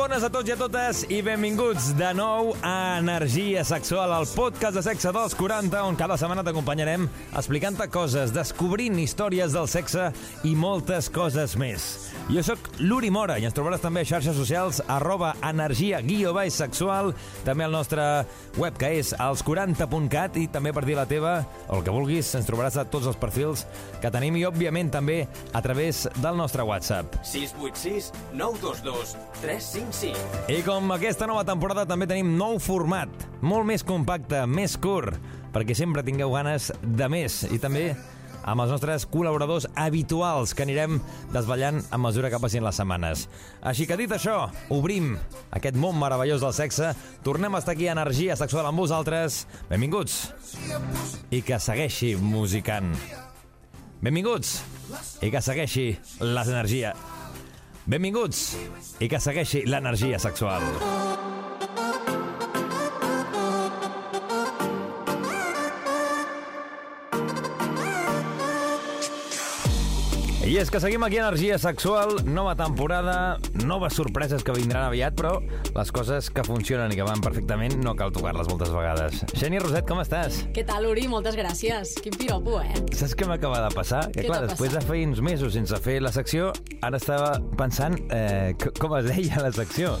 bones a tots i a totes i benvinguts de nou a Energia Sexual, el podcast de sexe dels 40, on cada setmana t'acompanyarem explicant-te coses, descobrint històries del sexe i moltes coses més. Jo sóc l'Uri Mora i ens trobaràs també a xarxes socials arroba energia guió baix sexual, també al nostre web que és als40.cat i també per dir la teva, el que vulguis, ens trobaràs a tots els perfils que tenim i òbviament també a través del nostre WhatsApp. 686 922 355. I com aquesta nova temporada també tenim nou format, molt més compacte, més curt, perquè sempre tingueu ganes de més i també amb els nostres col·laboradors habituals que anirem desvetllant a mesura que passin les setmanes. Així que dit això, obrim aquest món meravellós del sexe, tornem a estar aquí a Energia Sexual amb vosaltres. Benvinguts i que segueixi musicant. Benvinguts i que segueixi l'energia. Benvinguts i que segueixi l'energia sexual. I és que seguim aquí Energia Sexual, nova temporada, noves sorpreses que vindran aviat, però les coses que funcionen i que van perfectament no cal tocar-les moltes vegades. Xènia Roset, com estàs? Què tal, Uri? Moltes gràcies. Quin piropo, eh? Saps què m'acaba de passar? Que Què clar, després de fer uns mesos sense fer la secció, ara estava pensant eh, com es deia la secció.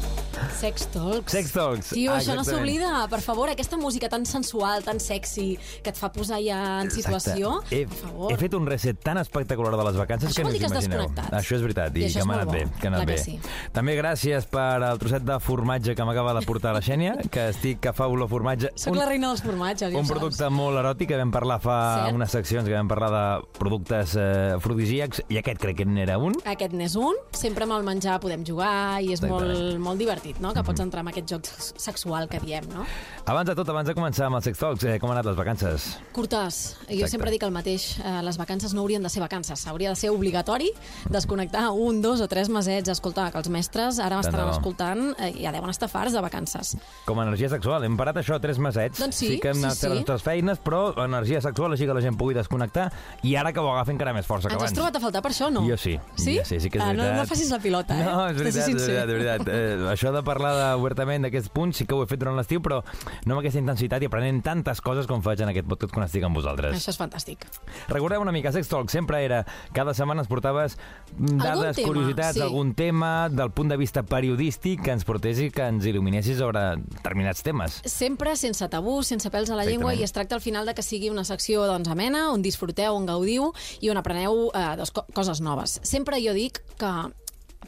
Sex Talks. Sex Talks. Tio, Ah, això no s'oblida. Per favor, aquesta música tan sensual, tan sexy, que et fa posar ja en situació, He, per favor. he fet un reset tan espectacular de les vacances Això que no us que imagineu. Això és veritat, i, I que m'ha anat bé. bo. Que ha anat Clar bé. que sí. També gràcies per el trosset de formatge que m'acaba de portar la Xènia, que estic que fa olor formatge. Soc la reina dels formatges, un ho saps. producte molt eròtic que vam parlar fa Cert. unes seccions que vam parlar de productes eh, afrodisíacs i aquest crec que n'era un Aquest n'és un. Sempre amb el menjar podem jugar i és Exactament. molt, molt divertit, no? Que pots entrar en aquest joc sexual que diem, no? abans de tot, abans de començar amb els sex talks eh, com han anat les vacances? Curtes. Jo Exacte. sempre dic el mateix. Eh, les vacances no haurien de ser vacances. Hauria de ser obligatori desconnectar un, dos o tres mesets. Escolta, que els mestres ara m'estaran bo. escoltant eh, ja deuen estar farts de vacances. Com a energia sexual, hem parat això tres mesets. Doncs sí, que hem sí, anat sí. a les nostres feines, però energia sexual, així que la gent pugui desconnectar, i ara que ho agafen encara més força que Ens has abans. trobat a faltar per això no? Jo sí. Sí? Jo sí, sí que és ah, no, veritat. no facis la pilota, eh? No, és veritat, és veritat, és veritat. Eh, això de parlar de, obertament d'aquests punts sí que ho he fet durant l'estiu, però no amb aquesta intensitat i aprenent tantes coses com faig en aquest podcast quan estic amb vosaltres. Això és fantàstic. Recordeu una mica, Sex Talk sempre era, cada setmana ens portaves dades, tema, curiositats, sí. algun tema del punt de vista periodístic que ens portés i que ens il·luminessis sobre determinats temes. Sempre sense tabú, sense pèls a la llengua i es tracta al final de que sigui una secció doncs, amena, on disfruteu, on gaudiu i on apreneu eh, doncs, co coses noves. Sempre jo dic que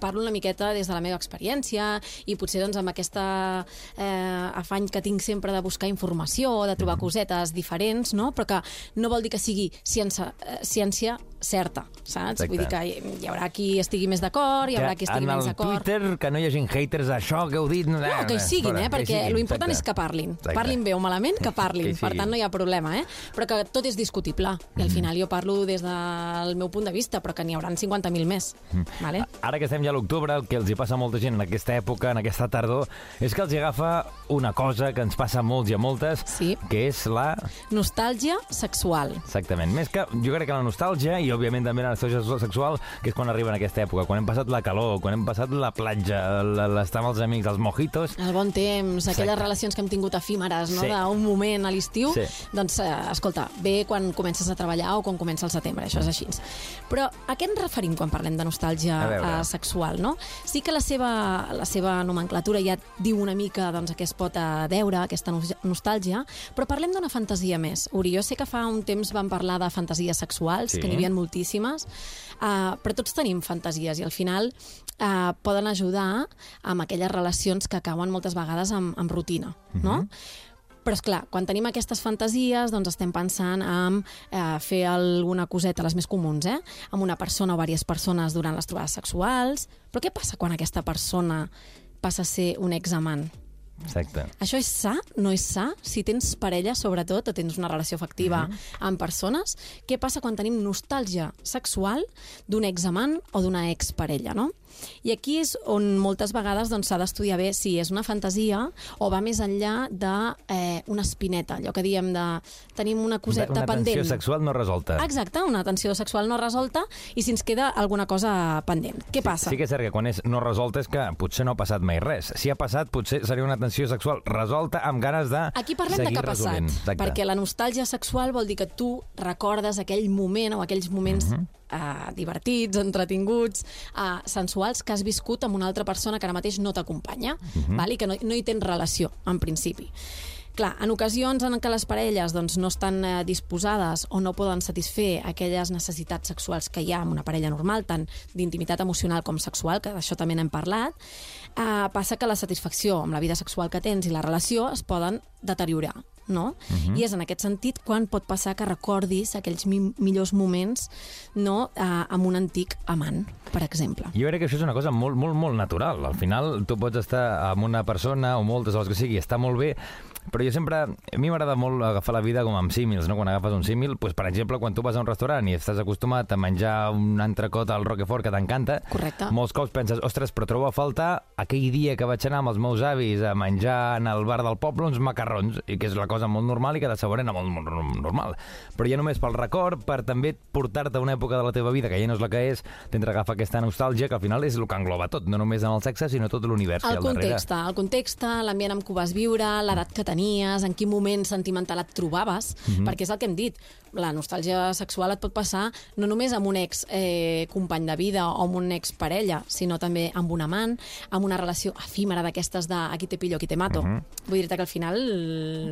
parlo una miqueta des de la meva experiència i potser doncs, amb aquesta eh, afany que tinc sempre de buscar informació, de Mhm. trobar cosetes diferents, no? però que no vol dir que sigui ciència, eh, ciència certa, saps? Exacte. Vull dir que hi, hi haurà qui estigui més d'acord, hi haurà qui estigui en menys el d'acord. Twitter que no hi hagin haters això que heu dit... No, No, que hi siguin, eh? perquè l'important és que parlin. Exacte. Parlin bé o malament, que parlin. Que per tant, no hi ha problema, eh? Però que tot és discutible. I al final jo parlo des del meu punt de vista, però que n'hi hauran 50.000 més. Vale? Ara que estem ja a l'octubre, el que els hi passa a molta gent en aquesta època, en aquesta tardor, és que els hi agafa una cosa que ens passa a molts i a moltes, Sí. que és la... Nostàlgia sexual. Exactament. Més que, jo crec que la nostàlgia, i òbviament també la nostàlgia sexual, que és quan arriba en aquesta època, quan hem passat la calor, quan hem passat la platja, l'estar amb els amics, els mojitos... El bon temps, aquelles Exacte. relacions que hem tingut efímeres, no? Sí. d'un moment a l'estiu, Sí. doncs, eh, escolta, bé quan comences a treballar o quan comença el setembre, això és així. Però a què ens referim quan parlem de nostàlgia veure. eh, sexual, no? Sí que la seva, la seva nomenclatura ja diu una mica doncs, a què es pot eh, deure aquesta nos- nostàlgia, però parlem d'una fantasia més. Uri, jo sé que fa un temps vam parlar de fantasies sexuals, Sí. que n'hi havia moltíssimes, uh, però tots tenim fantasies i al final uh, poden ajudar amb aquelles relacions que cauen moltes vegades amb, amb rutina, no? Però, és clar, quan tenim aquestes fantasies, doncs estem pensant en eh, fer alguna coseta, les més comuns, eh? amb una persona o diverses persones durant les trobades sexuals. Però què passa quan aquesta persona passa a ser un examant? Exacte. Això és sa? No és sa? Si tens parella, sobretot, o tens una relació afectiva amb persones, què passa quan tenim nostàlgia sexual d'un examant o d'una exparella, no? I aquí és on moltes vegades doncs, s'ha d'estudiar bé si és una fantasia o va més enllà d'una eh, una espineta, allò que diem de tenim una coseta una pendent. tensió sexual no resolta. Exacte, una tensió sexual no resolta i si ens queda alguna cosa pendent. Què passa? Sí que és cert que quan és no resolta és que potser no ha passat mai res. Si ha passat, potser seria una tensió sexual resolta amb ganes de Aquí parlem de què ha passat, perquè la nostàlgia sexual vol dir que tu recordes aquell moment o aquells moments Mhm. -huh. uh, divertits, entretinguts, uh, sensuals que has viscut amb una altra persona que ara mateix no t'acompanya, uh. -huh. val? i que no, no hi tens relació, en principi. Clar, en ocasions en què les parelles doncs, no estan eh, disposades o no poden satisfer aquelles necessitats sexuals que hi ha en una parella normal, tant d'intimitat emocional com sexual, que d'això també n'hem parlat, eh, passa que la satisfacció amb la vida sexual que tens i la relació es poden deteriorar. No? Uh -huh. I és en aquest sentit quan pot passar que recordis aquells mi millors moments no, eh, amb un antic amant, per exemple. Jo crec que això és una cosa molt, molt, molt natural. Al final, tu pots estar amb una persona o moltes, o els que sigui, està molt bé, però jo sempre... A mi m'agrada molt agafar la vida com amb símils, no? Quan agafes un símil, doncs, per exemple, quan tu vas a un restaurant i estàs acostumat a menjar un entrecot al Roquefort que t'encanta, molts cops penses, ostres, però trobo a faltar aquell dia que vaig anar amb els meus avis a menjar en el bar del poble uns macarrons, i que és la cosa molt normal i que de sabor era molt, molt normal. Però ja només pel record, per també portar-te a una època de la teva vida que ja no és la que és, t'entra agafar aquesta nostàlgia que al final és el que engloba tot, no només en el sexe, sinó tot l'univers que hi El ha al darrere. context, el context, l'ambient amb què ho vas viure, l'edat que tenies, en quin moment sentimental et trobaves, Mhm. perquè és el que hem dit, la nostàlgia sexual et pot passar no només amb un ex eh, company de vida o amb un ex parella, sinó també amb un amant, amb una relació efímera d'aquestes de aquí te pillo, aquí te mato. Mhm. Vull dir-te que al final...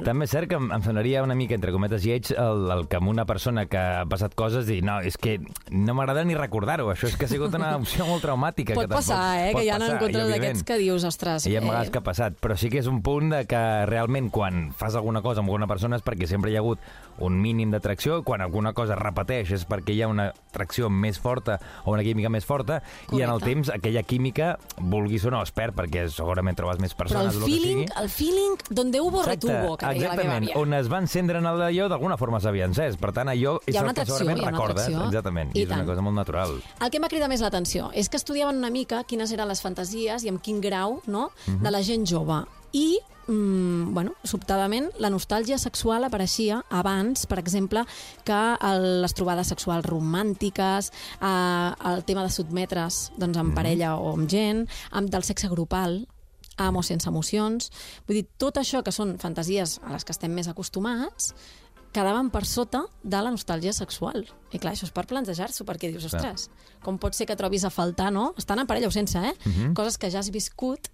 També és cert que em, em sonaria una mica, entre cometes, lleig el, el que amb una persona que ha passat coses dir, no, és que no m'agrada ni recordar-ho, això és que ha sigut una opció molt traumàtica. Pot que passar, eh? pot Que hi ha passar, encontres òbviament, d'aquests que dius, ostres... Hi ha eh, vegades que ha passat, però sí que és un punt de que realment quan fas alguna cosa amb alguna persona és perquè sempre hi ha hagut un mínim d'atracció i quan alguna cosa es repeteix és perquè hi ha una atracció més forta o una química més forta i en el Correcte. temps aquella química, vulguis o no, es perd perquè segurament trobes més Però persones o el feeling, el feeling, donde hubo retuvo, que la exactament. àvia. On es va encendre en allò, d'alguna forma s'havia encès. Per tant, allò és el una que atracció, segurament una recordes. atracció. Exactament. I, I és una tant. cosa molt natural. El que m'ha cridat més l'atenció és que estudiaven una mica quines eren les fantasies i amb quin grau no, Mhm. de la gent jove. I mm, bueno, sobtadament, la nostàlgia sexual apareixia abans, per exemple, que el, les trobades sexuals romàntiques, eh, el tema de sotmetre's doncs, amb parella o amb gent, amb del sexe grupal, amb o sense emocions. Vull dir, tot això que són fantasies a les que estem més acostumats, quedaven per sota de la nostàlgia sexual. I clar, això és per plantejar-s'ho, perquè dius, ostres, com pot ser que trobis a faltar, no? Estan en parella o sense, eh? Coses que ja has viscut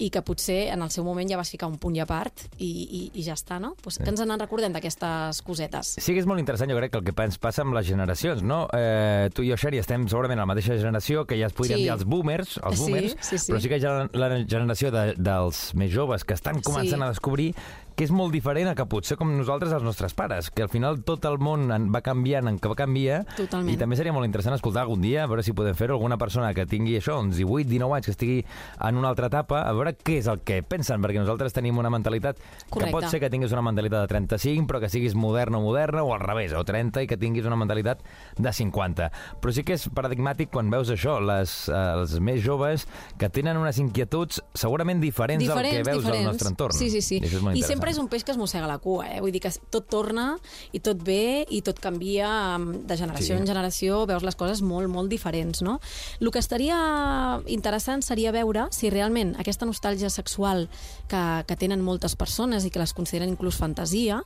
i que potser en el seu moment ja vas ficar un punt i a part i, i, i ja està, no? Pues que ens en recordem d'aquestes cosetes. Sí que és molt interessant, jo crec, que el que ens passa amb les generacions, no? Eh, tu i jo, Xeri, estem segurament a la mateixa generació, que ja es podríem Sí. dir els boomers, els Sí, boomers, sí, sí. però sí que ha la, la generació de, dels més joves que estan començant Sí. a descobrir que és molt diferent a que potser com nosaltres els nostres pares, que al final tot el món en- va canviant en que va canviar Totalment. i també seria molt interessant escoltar algun dia, a veure si podem fer-ho, alguna persona que tingui això, uns 18, 19 anys, que estigui en una altra etapa, a veure què és el que pensen, perquè nosaltres tenim una mentalitat que Correcte. pot ser que tinguis una mentalitat de 35, però que siguis moderna o moderna, o al revés, o 30 i que tinguis una mentalitat de 50. Però sí que és paradigmàtic quan veus això, les, eh, els més joves que tenen unes inquietuds segurament diferents, del que veus al nostre entorn. Sí, sí, sí. I, I interessant. És un peix que es mossega la cua, eh? Vull dir que tot torna i tot ve i tot canvia em, de generació Sí. en generació, veus les coses molt, molt diferents, no? El que estaria interessant seria veure si realment aquesta nostàlgia sexual que, que tenen moltes persones i que les consideren inclús fantasia,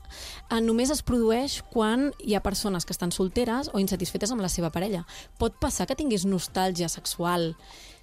eh, només es produeix quan hi ha persones que estan solteres o insatisfetes amb la seva parella. Pot passar que tinguis nostàlgia sexual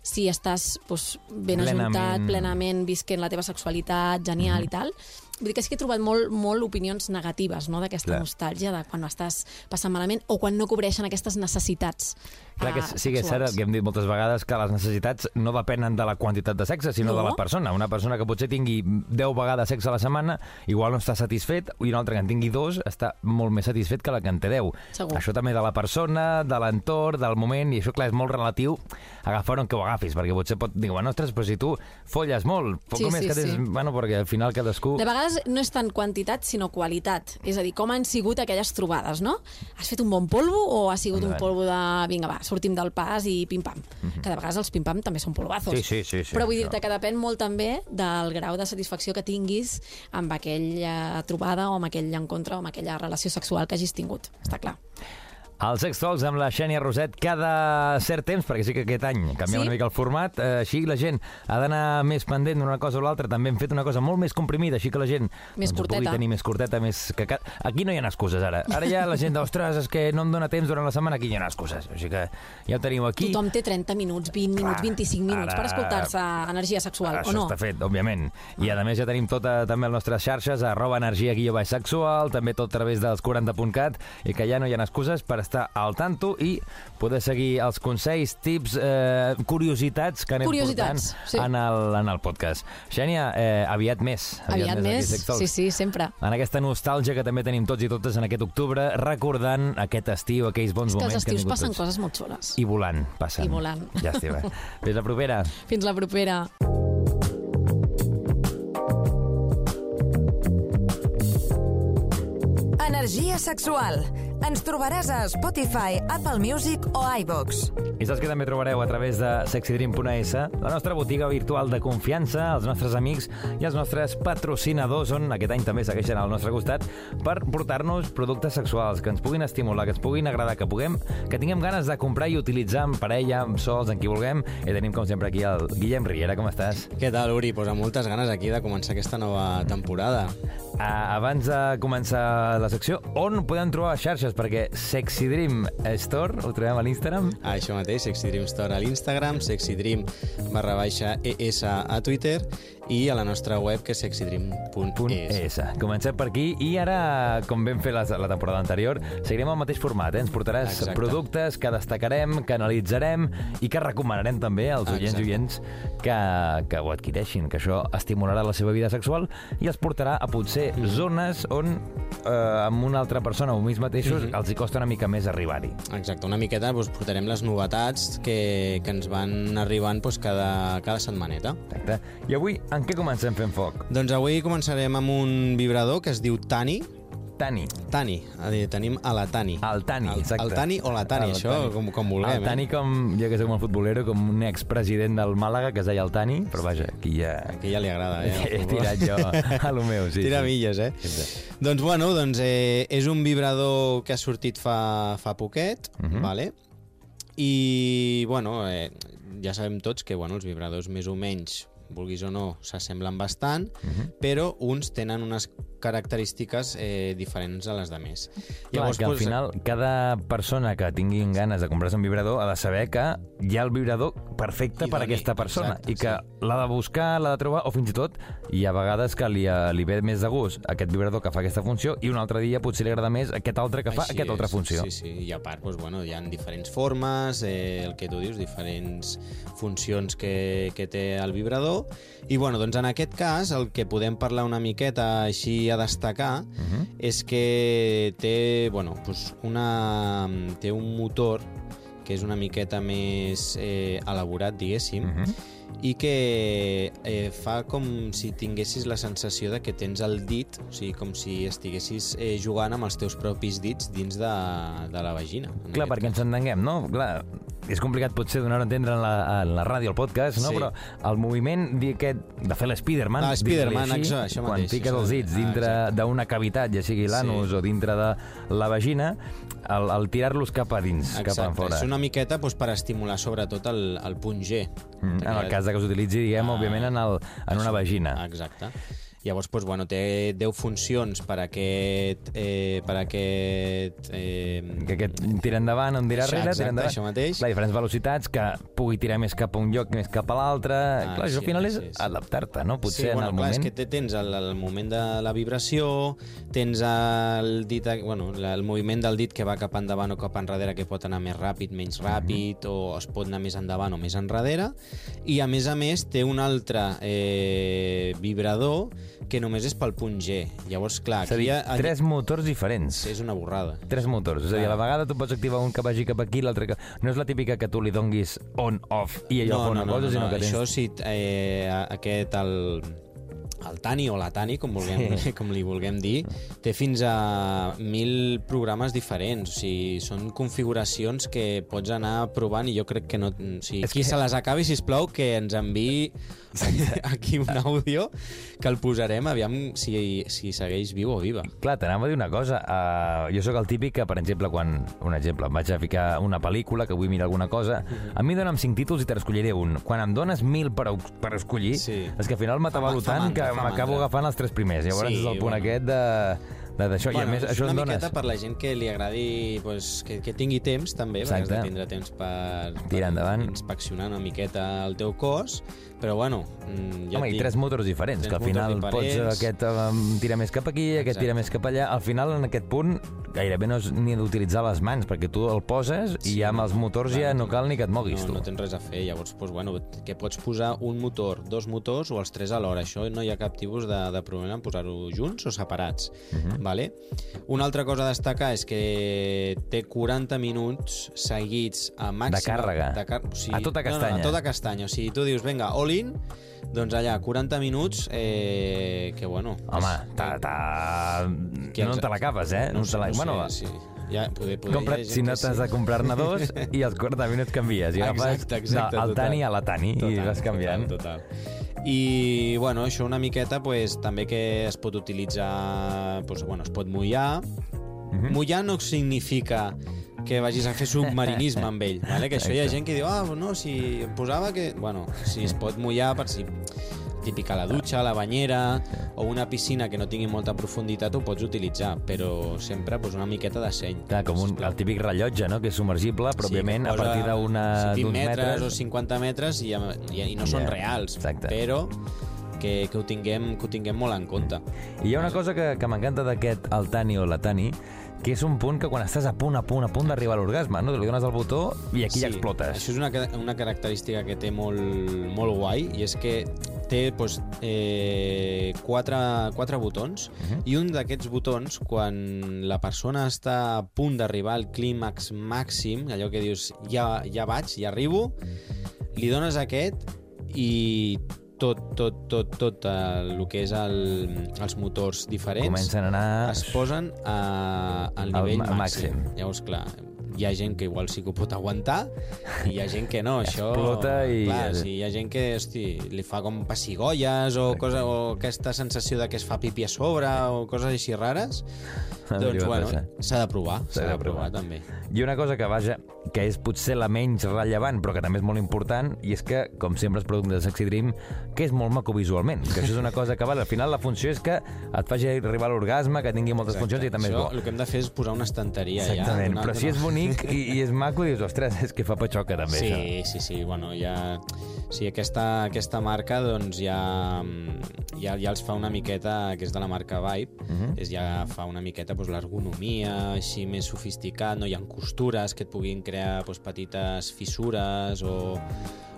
si estàs doncs, ben Plenament. ajuntat, plenament visquent la teva sexualitat, genial i tal. Vull dir que sí que he trobat molt, molt opinions negatives no, d'aquesta nostàlgia, de quan estàs passant malament o quan no cobreixen aquestes necessitats Clar que eh, sí que és cert el que hem dit moltes vegades que les necessitats no depenen de la quantitat de sexe, sinó No. de la persona. Una persona que potser tingui 10 vegades sexe a la setmana, igual no està satisfet, i una altra que en tingui dos està molt més satisfet que la que en té 10. Segur. Això també de la persona, de l'entorn, del moment, i això, clar, és molt relatiu agafar-ho, que a agafis, perquè potser pot dir, bueno, ostres, però si tu folles molt, poc Sí, més sí, que tens... sí. Bueno, perquè al final cadascú... De vegades no és tant quantitat, sinó qualitat. És a dir, com han sigut aquelles trobades, no? Has fet un bon polvo o ha sigut un Endavant. polvo de... Vinga, va, sortim del pas i pim-pam. Que de vegades els pim-pam també són polvazos. Sí, sí, sí, sí, Però vull dir-te que depèn molt també del grau de satisfacció que tinguis amb aquella trobada o amb aquell encontre o amb aquella relació sexual que hagis tingut. Està clar. Els Sextols amb la Xènia Roset cada cert temps, perquè sí que aquest any canvia Sí? una mica el format, eh, així la gent ha d'anar més pendent d'una cosa o l'altra, també hem fet una cosa molt més comprimida, així que la gent Més doncs, ho pugui curteta. tenir més curteta, més que... ca- Aquí no hi ha excuses, ara. Ara ja la gent, ostres, és que no em dóna temps durant la setmana, aquí hi ha excuses. Així que ja ho teniu aquí. Tothom té 30 minuts, 20 minuts, 25 minuts per ara- escoltar-se energia sexual, Això o no? està fet, òbviament. I a més ja tenim tota també les nostres xarxes, arroba energia guió sexual, també tot a través dels 40.cat, i que ja no hi ha excuses per estar al tanto i poder seguir els consells, tips, eh, curiositats que anem Curiositats, portant sí. en, el, en el podcast. Xènia, eh, aviat més. Aviat aquí a més, Talks. sí, sí, sempre. En aquesta nostàlgia que també tenim tots i totes en aquest octubre, recordant aquest estiu, aquells bons que moments els que hem estius tingut passen tots. coses molt xules. I volant, passen. I volant. Llàstima. Fins la propera. Fins la propera. Energia sexual. Ens trobaràs a Spotify, Apple Music o iVox. I saps que també trobareu a través de sexydream.es la nostra botiga virtual de confiança, els nostres amics i els nostres patrocinadors, on aquest any també segueixen al nostre costat, per portar-nos productes sexuals que ens puguin estimular, que ens puguin agradar, que puguem, que tinguem ganes de comprar i utilitzar en parella, amb sols, en qui vulguem. I tenim, com sempre, aquí el Guillem Riera. Com estàs? Què tal, Uri? Pues amb moltes ganes aquí de començar aquesta nova temporada. Abans de començar la secció, on podem trobar les xarxes? Perquè Sexy Dream Store, ho trobem a l'Instagram, Ah, això mateix, Sexy Dream Store a l'Instagram, Sexy Dream barra baixa ES a Twitter i a la nostra web, que és sexydream.es. .es. Comencem per aquí i ara, com vam fer la, la temporada anterior, seguirem el mateix format. Eh? Ens portaràs Exacte. productes que destacarem, que analitzarem i que recomanarem també als oients i oients que, que ho adquireixin, que això estimularà la seva vida sexual i els portarà a potser zones on eh, amb una altra persona o ells mateixos Mhm. els hi costa una mica més arribar-hi. Exacte, una miqueta doncs, portarem les novetats que, que ens van arribant doncs, cada, cada setmaneta. Exacte. I avui, en què comencem fent foc? Doncs avui començarem amb un vibrador que es diu Tani. Tani. Tani, tenim a la Tani. El Tani, el, exacte. El Tani o la Tani, El això Tani. com, com vulguem. El Tani, Eh? com, jo que soc molt futbolero, com un expresident del Màlaga, que es deia el Tani, però vaja, aquí ja... Aquí ja li agrada, eh? He el tirat jo a lo meu, sí. Tira sí. milles, eh? Doncs, bueno, doncs, eh, és un vibrador que ha sortit fa, fa poquet, Mhm. vale? i, bueno, eh, ja sabem tots que bueno, els vibradors més o menys vulguis o no, s'assemblen bastant, Mhm. però uns tenen unes característiques eh, diferents a les de més. Clar, que al final cada persona que tingui ganes de comprar-se un vibrador ha de saber que hi ha el vibrador perfecte I per a doni, aquesta persona exacte, i que sí. l'ha de buscar, l'ha de trobar o fins i tot hi ha vegades que li, eh, li ve més de gust aquest vibrador que fa aquesta funció i un altre dia potser li agrada més aquest altre que fa Així aquesta altra és, funció. Sí, sí, i a part, doncs, bueno, hi ha diferents formes, eh, el que tu dius, diferents funcions que, que té el vibrador, i bueno, doncs en aquest cas el que podem parlar una miqueta així a destacar Uh -huh. és que té, bueno, doncs una, té un motor que és una miqueta més eh, elaborat, diguéssim, Uh -huh. i que eh, fa com si tinguessis la sensació de que tens el dit, o sigui, com si estiguessis eh, jugant amb els teus propis dits dins de, de la vagina. Clar, perquè ens entenguem, no? Clar, és complicat potser donar a entendre en la, en la ràdio, al podcast, no? Sí. Però el moviment aquest de fer l'Spiderman, Ah, Spiderman, digue-li així, això- això quan mateix, fiques això els dits Ah, dintre exacte. d'una cavitat, ja sigui l'anus Sí. o dintre de la vagina, el, el tirar-los cap a dins, cap a fora. És una miqueta doncs, per estimular sobretot el, el punt G. Mm, En el cas de que s'utilitzi, diguem, Ah, òbviament, en, el, en una vagina. Exacte. Llavors, doncs, bueno, té 10 funcions per aquest... Eh, per aquest eh, que aquest tira endavant, un tira darrere, tira endavant. això mateix. Clar, diferents velocitats, que pugui tirar més cap a un lloc, més cap a l'altre. Ah, clar, això al sí, final és sí, sí. adaptar-te, no? Potser sí, en bueno, el clar, moment... és que te- tens el, el moment de la vibració, tens el dit, bueno, el moviment del dit que va cap endavant o cap enrere, que pot anar més ràpid, menys Mhm. ràpid, o es pot anar més endavant o més enrere, i a més a més té un altre eh, vibrador que només és pel punt G. Llavors, clar, És a aquí dir, ha... tres motors diferents. És una borrada. Tres motors. És a dir, a la vegada tu pots activar un que vagi cap aquí, l'altre que... No és la típica que tu li donguis on-off i allò fa una cosa, sinó que tens... Això sí, eh, aquest, el, el Tani o la Tani, com, vulguem, Sí. com li vulguem dir, té fins a mil programes diferents. O sigui, són configuracions que pots anar provant i jo crec que no... O sigui, És qui que- se les acabi, si plau, que ens enviï aquí un àudio que el posarem, aviam si, si segueix viu o viva. Clar, t'anava a dir una cosa. Uh, jo sóc el típic que, per exemple, quan... Un exemple, em vaig a ficar una pel·lícula, que vull mirar alguna cosa, Mhm. a mi dona'm cinc títols i te n'escolliré un. Quan em dones mil per, per escollir, Sí. és que al final m'atabalo tant que m'acabo agafant els tres primers. Llavors Sí, és el punt bueno. aquest de de- d'això. I a més, és això una dones... miqueta per la gent que li agradi pues, que, que tingui temps també, perquè has Exacte. de tindre temps per, per endavant. inspeccionar una miqueta el teu cos però bueno, mm, ja Home, i dic, tres motors diferents, Tres que al final pots, diferents. aquest um, tira més cap aquí, aquest Exacte. tira més cap allà. Al final, en aquest punt, gairebé no és ni d'utilitzar les mans, perquè tu el poses i ja amb els motors ja no cal ni que et moguis, no, tu. no tens res a fer, llavors pues, bueno, que pots posar un motor, dos motors o els tres alhora, això no hi ha cap tipus de, de problema en posar-ho junts o separats Mhm. vale? una altra cosa a destacar és que té 40 minuts seguits a màxima... De càrrega. De car... o sigui, A tota No, castanya. no, a tota castanya, o sigui, tu dius, vinga, all in, doncs allà, 40 minuts, eh, que bueno... Home, ta, ta... que no te l'acabes, eh? No, te la... no bueno, sí. Ja, poder, poder, Compra't, si no t'has sí. de comprar-ne dos i els 40 minuts canvies i agafes Exacte, exacte, del total. Tani a la Tani i vas canviant. Total, total. I, bueno, això una miqueta, pues, també que es pot utilitzar... Pues, bueno, es pot mullar. Mhm. Mullar no significa que vagis a fer submarinisme amb ell, vale? que això hi ha gent que diu, ah, no, si em posava que... Bueno, si es pot mullar per si típica la dutxa, la banyera o una piscina que no tingui molta profunditat ho pots utilitzar, però sempre pues, una miqueta de seny. Clar, com un, el típic rellotge, no?, que és submergible, però, Sí, òbviament, que a posa partir d'una- 20 d'uns metres, metres... o 50 metres i, i, i no són reals, exacte. però que, que, ho tinguem, que ho tinguem molt en compte. I hi ha una cosa que, que m'encanta d'aquest el Tani o la Tani, que és un punt que quan estàs a punt, a punt, a punt d'arribar a l'orgasme, no? Li dones el botó i aquí ja explotes. Això és una, una característica que té molt, molt guai i és que té doncs, eh, quatre, quatre botons uh Mhm. -huh. i un d'aquests botons, quan la persona està a punt d'arribar al clímax màxim, allò que dius ja, ja vaig, ja arribo, li dones aquest i tot, tot, tot, tot el, el que és el, els motors diferents Comencen a anar... es posen a, al nivell al màxim. màxim. Llavors, clar, hi ha gent que igual sí que ho pot aguantar i hi ha gent que no. Això, Explota i- Clar, sí, hi ha gent que hosti, li fa com pessigolles o, cosa, o aquesta sensació de que es fa pipi a sobre o coses així rares. Doncs, bueno, s'ha de provar. S'ha de de provar, també. I una cosa que, vaja, que és potser la menys rellevant, però que també és molt important, i és que, com sempre, els productes de Sexy Dream, que és molt maco visualment. Que això és una cosa que, vale, al final, la funció és que et faci arribar a l'orgasme, que tingui moltes funcions i també és Això, bo. el que hem de fer és posar una estanteria Exactament, ja. però si és bonic i, i és maco, dius, ostres, és que fa patxoca també, Sí, això. sí, sí, bueno, ja... Sí, aquesta, aquesta marca, doncs, ja, ja, ja els fa una miqueta, que és de la marca Vibe, Mhm. és ja fa una miqueta doncs, l'ergonomia, així més sofisticat, no hi ha costures que et puguin crear doncs, petites fissures o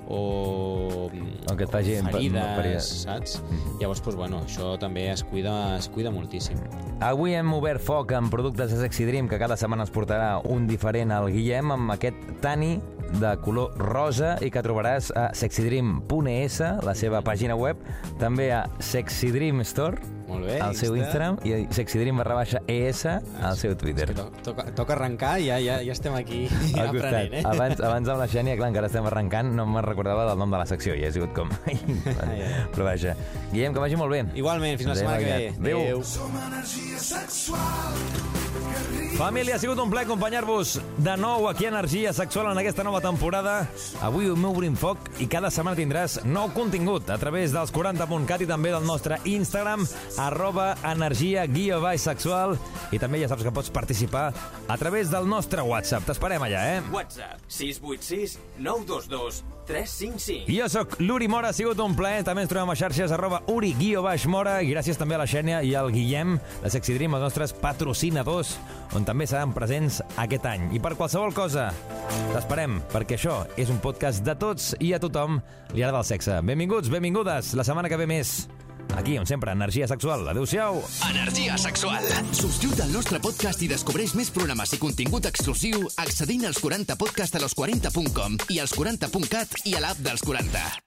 o, O que et faci ferides, saps? Llavors, doncs, bueno, això també es cuida, es cuida moltíssim. Avui hem obert foc amb productes de Sexy Dream, que cada setmana es portarà un diferent al Guillem, amb aquest Tani de color rosa i que trobaràs a sexydream.es, la seva pàgina web, també a Sexy Dream Store, Molt bé. al seu Instagram, i sexydream barra baixa ES al seu Twitter. És que to- toca, toca arrencar i ja, ja, ja estem aquí Al costat. aprenent, eh? Abans, abans amb la Xènia, clar, encara estem arrencant, no me'n recordava del nom de la secció, i ha sigut com... Però vaja. Guillem, que vagi molt bé. Igualment, fins la setmana que ve. Adéu. Adéu. Som energia sexual Família, ha sigut un plaer acompanyar-vos de nou aquí a Energia Sexual en aquesta nova temporada. Avui ho obrim foc i cada setmana tindràs nou contingut a través dels 40.cat i també del nostre Instagram, arroba energia guia baix sexual i també ja saps que pots participar a través del nostre WhatsApp. T'esperem allà, eh? WhatsApp 686 922 355. Jo sóc l'Uri Mora, ha sigut un plaer. També ens trobem a xarxes arroba Uri guió baix Mora i gràcies també a la Xènia i al Guillem de Sexy Dream, els nostres patrocinadors, on també seran presents aquest any. I per qualsevol cosa, t'esperem, perquè això és un podcast de tots i a tothom li agrada el sexe. Benvinguts, benvingudes, la setmana que ve més. Aquí, on sempre, energia sexual. Adéu-siau! Energia sexual. Subscriu't al nostre podcast i descobreix més programes i contingut exclusiu accedint als 40 podcast a los40.com i als 40.cat i a l'app dels 40.